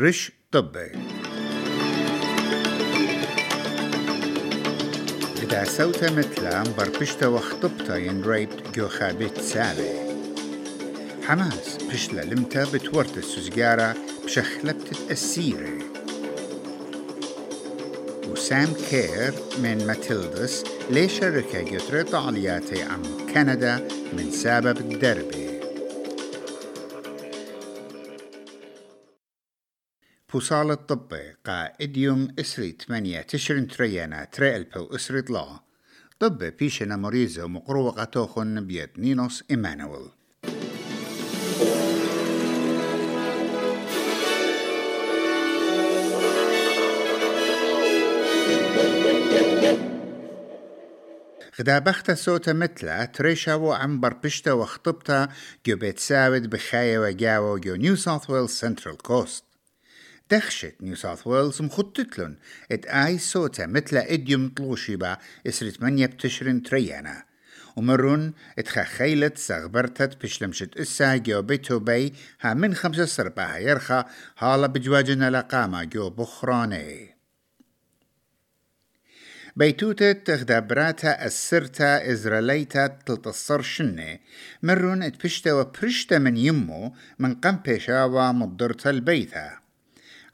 رش طبي. إذا سوتا مثلا بربشتا وخطبتا ينريبت جو خابت سالي حماس بشلا لمتا بتورت السجارة بشخلبت السيرة وسام كير من ماتيلدس ليش شركة جترت عن كندا من سبب الدربي بوصال الطبي قا إديوم إسري تمانية تشرين تريانا تري ألبو إسري طلا. طبي بيشنا مريزة ومقروقة توخن بيد نينوس إيمانويل. غدا بخت صوت مثلا تريشا و عم بربشتا وخطبتا جو بيت ساود بخايا وجاو جو نيو ساوث ويلز سنترال كوست. دخشت نيو ساوث ويلز مخططلن. ات اي صوتا مثلا إديوم طلوشي با اسرت من يبتشرن تريانا. ومرون اتخا خيلت سغبرتت بشلمشت إسا جو بيتو بي ها من خمسة سرباها يرخا هالا بجواجنا لقاما جو بخراني. بيتوتة تغدابراتا السرتا إزراليتا تلتصر شنة. مرون اتبشتا وبرشتا من يمو من قم بيشاوا مضرتا البيتا.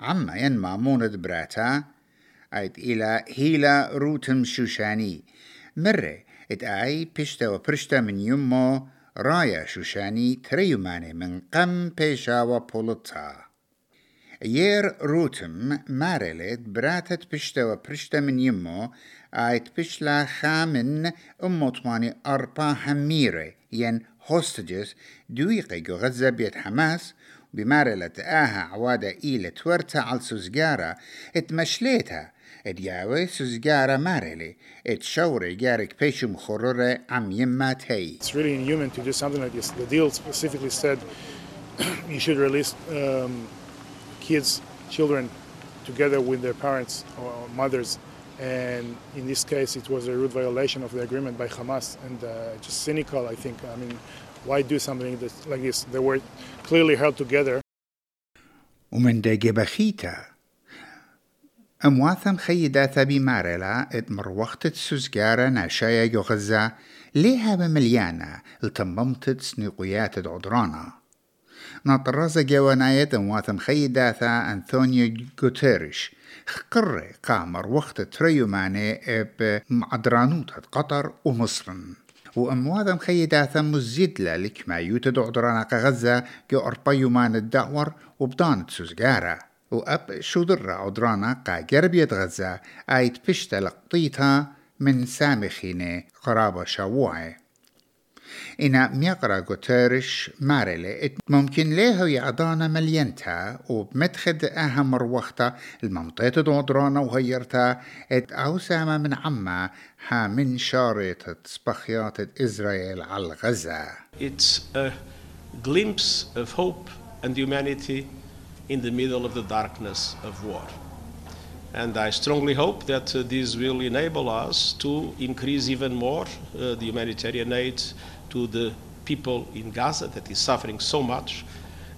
عما ين مامونة براتا أيت إلى هيلا روتم شوشاني. مرة إت آي بشتا وبرشتا من يمو رايا شوشاني تريوماني من قم بيشاوا بولتا يير روتم مارلت براتت بشتا وبرشتا من يمو آيت بشلا خامن أمو طواني أربا هميرة ين هوستجز دويقي غزة بيت حماس بمارلة آها عوادة إيلة تورتا على سوزجارة اتمشليتها ادياوي سوزجارة مارلي اتشوري جارك بيشو مخرورة عم يمات هي It's really inhuman to do something like this. The deal specifically said you should release um, kids, children, together with their parents or mothers. And in this case, it was a rude violation of the agreement by Hamas and uh, just cynical, I think. I mean, why do something like this? They were clearly held together. ومن داجي بخيتا أمواثم خيداتا بمارلا ات مروختت سوزجارة ناشايا جو غزة ليها بمليانة التممتت سنقويات عدرانا نطرز جوانايت أمواثم خيداتا أنثونيو جوتيريش خقر قامر وقت تريو ماني بمعدرانوتة قطر ومصر وأمواذم خيداثا مزيدلا لك ما يوتد عدرانا غزة جو أربايو مان الدعور وبدانت سوزجارة وأب شودر عدرانا قا جربية غزة آيت بشتا لقطيتها من سامخينة قرابة شووعي إنا ميقرا غوتيرش مارلي ممكن ليه يعضانا مليانتا وبمدخد أهم مروختا الممطيت دودرانا وهيرتا ات أوسامة من عما ها من شارة سبخيات إسرائيل على غزة It's a glimpse of hope and humanity in the middle of the darkness of war. And I strongly hope that uh, this will enable us to increase even more uh, the humanitarian aid to the people in Gaza that is suffering so much,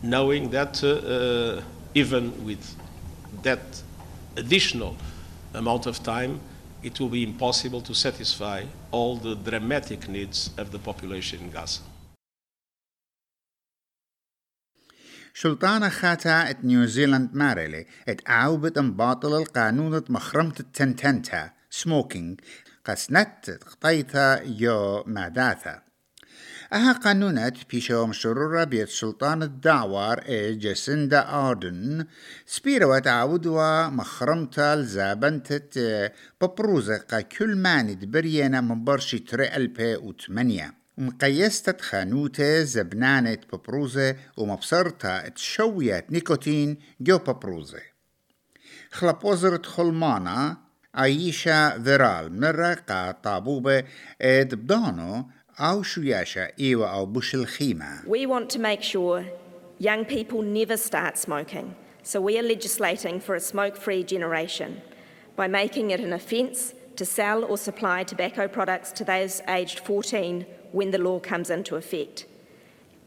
knowing that uh, uh, even with that additional amount of time, it will be impossible to satisfy all the dramatic needs of the population in Gaza. شلطانة خاتا ات نيوزيلاند مارلي ات عاوبت باطل القانون مخرمة التنتنتا سموكينج قسنت قطيتا يو ماداثا أها قانونات بيشو مشرورة بيت سلطان الدعوار إي جسندا آردن. سبيرا وتعودوا مخرمتا الزابنتت ببروزة كل ماند برينا من برشي تري ألبي وثمانية مقيستة خانوتة زبنانة ببروزة ومبصرتا تشويات نيكوتين جو ببروزة خلبوزرت خلمانا عيشة فيرال مرة قا طابوبة إد بدانو We want to make sure young people never start smoking, so we are legislating for a smoke free generation by making it an offence to sell or supply tobacco products to those aged 14 when the law comes into effect.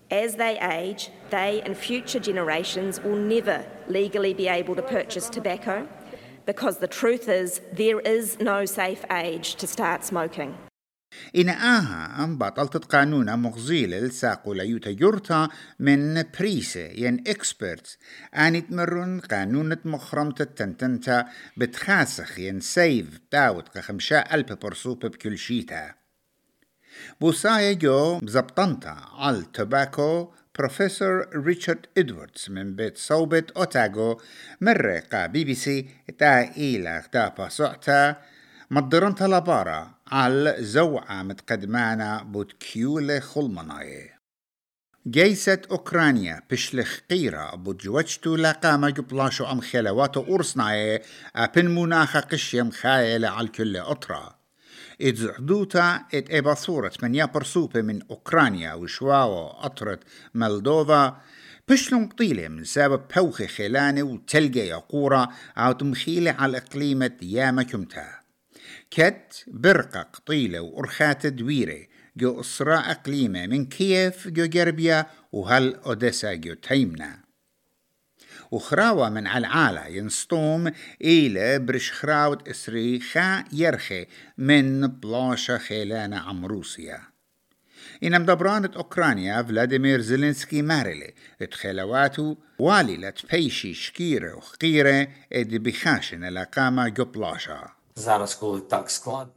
As they age, they and future generations will never legally be able to purchase tobacco because the truth is there is no safe age to start smoking. إن آها أم بطلت قانون مغزيل الساقو ليوتا يورتا من بريسة ين إكسبرتس آني تمرن قانون مخرمة التنتنتا بتخاسخ ين سيف باوت قخمشا ألب برسوب بكل شيتا. بوسايا جو زبطنتا على تباكو بروفيسور ريتشارد إدواردز من بيت صوبت أوتاغو. مرة قا بي بي سي تا إيلا تا باسوعتا مدرن لبارا على زوعة متقدمانا بود كيولة خلمناي. جيسة أوكرانيا بشلخ قيرة بود جوجتو لقامة جبلاشو أم خلواتو أورسناي أبن مناخة قشيم خايلة على كل أطرة إتزعدوتا إت إبا صورة من يابرسوبة من أوكرانيا وشواو أطرة مالدوفا بشلون قطيلة من سبب بوخي خلاني وتلقى يقورة أو تمخيلة على إقليمة ياما كمتا. كت برقة قطيلة وأرخات دويرة جو إسراء أقليمة من كييف جو جربيا وهل أوديسا جو تيمنا. وخراوة من العالة ينسطوم إلى برش خراوة إسري خا يرخي من بلاشة خيلانة عم روسيا. إن مدبرانة أوكرانيا فلاديمير زيلينسكي مارلي اتخلواتو والي لتبيشي شكيرة وخقيرة اد بخاشن لقامة جو بلاشة.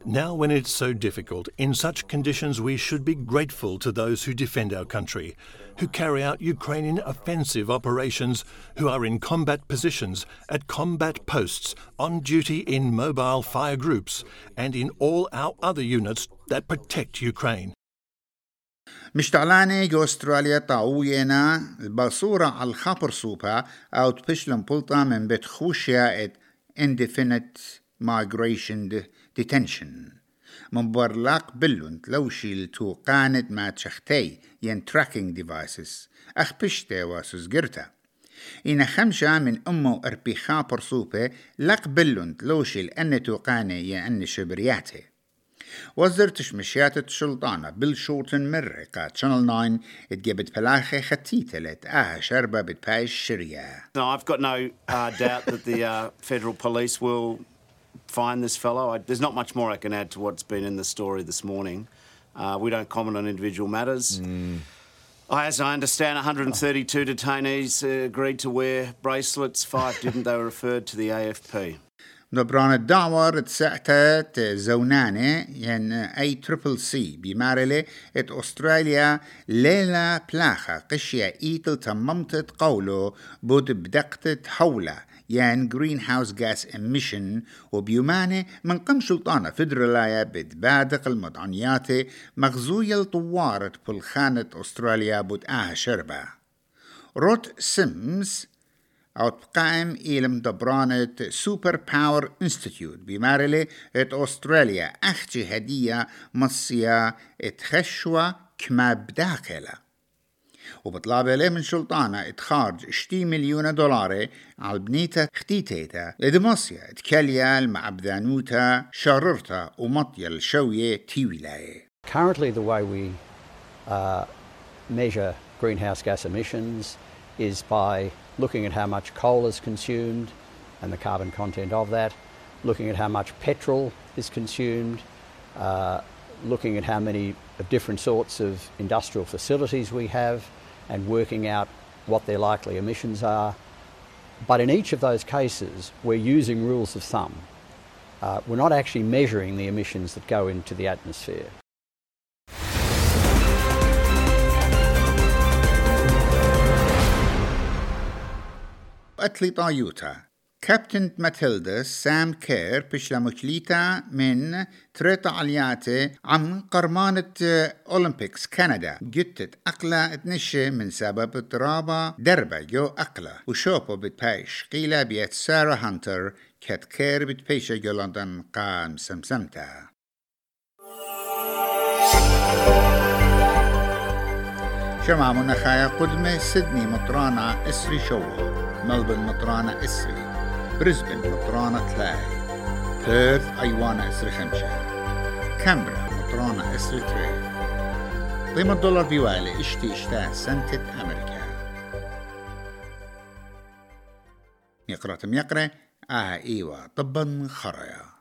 Now, when it's so difficult, in such conditions, we should be grateful to those who defend our country, who carry out Ukrainian offensive operations, who are in combat positions, at combat posts, on duty in mobile fire groups, and in all our other units that protect Ukraine. مشتعلاني جو استراليا طاوينا البصورة على الخبر سوبا او تبشلم بلطة من بيت خوشيا ات indefinite migration detention. من برلاق بلون تلوشي لتو قاند ما تشختي ين tracking devices. أخ بشتي واسوس جرتا إن خمشة من أمو أربيخا برسوبة لق بلون تلوشي لأن توقاني ين شبرياتي وزرتش مشيات السلطانة بالشوطن مرقة شانل 9 اتجبت بلاخي ختيتة آها شربة بتباي الشرية. No, I've got no uh, doubt that the uh, federal police will find this fellow. I, there's not much more I can add to what's been in the story this morning. Uh, we don't comment on individual matters. Mm. As I understand, 132 detainees uh, agreed to wear bracelets. Five didn't. They were referred to the AFP. نبران الدعوة تسعتت زونانة ين اي تريبل سي بمارلة ات استراليا ليلة بلاخة قشية ايتل تممتت قولو بود بدقتت حولة يعني جرين هاوس جاس اميشن وبيومانة من قم سلطانة فدرالايا بتبادق المدعنيات مغزوية الطوارة بالخانة أستراليا آه شربة. روت سيمز أو تقائم إلى دبرانة سوبر باور انستيتيوت بمارلي إت أستراليا أختي هدية مصيا إتخشوة كما بداخلة. وبطلب له من سلطانة اتخارج اشتي مليون دولار على بنيتا اختيتيتا لدمصيا اتكاليال مع بدانوتا شررتا ومطيا الشوية تيولاي Currently the way we uh, measure greenhouse gas emissions is by looking at how much coal is consumed and the carbon content of that, looking at how much petrol is consumed, uh, looking at how many different sorts of industrial facilities we have and working out what their likely emissions are. But in each of those cases, we're using rules of thumb. Uh, we're not actually measuring the emissions that go into the atmosphere. Atli Bayuta كابتن ماتيلدا سام كير بشلا مكليتا من تريتا علياتي عم قرمانة أولمبيكس كندا جتت أقلا تنشي من سبب ترابا دربة جو أقلا وشوبو بتبايش قيلة بيت سارة هانتر كت كير بتبيشة جو لندن قام سمسمتا شمع منخايا قدمة سيدني مطرانة إسري شو ملبن مطرانة إسري بريسبن مطرانة تلاي بيرث أيوانا إسري خمشة كامبرا مطرانة إسري تري قيمة الدولار بيوالي اشتي اشتا سنتة أمريكا يقرأ تم يقرأ آه إيوة طبا خريا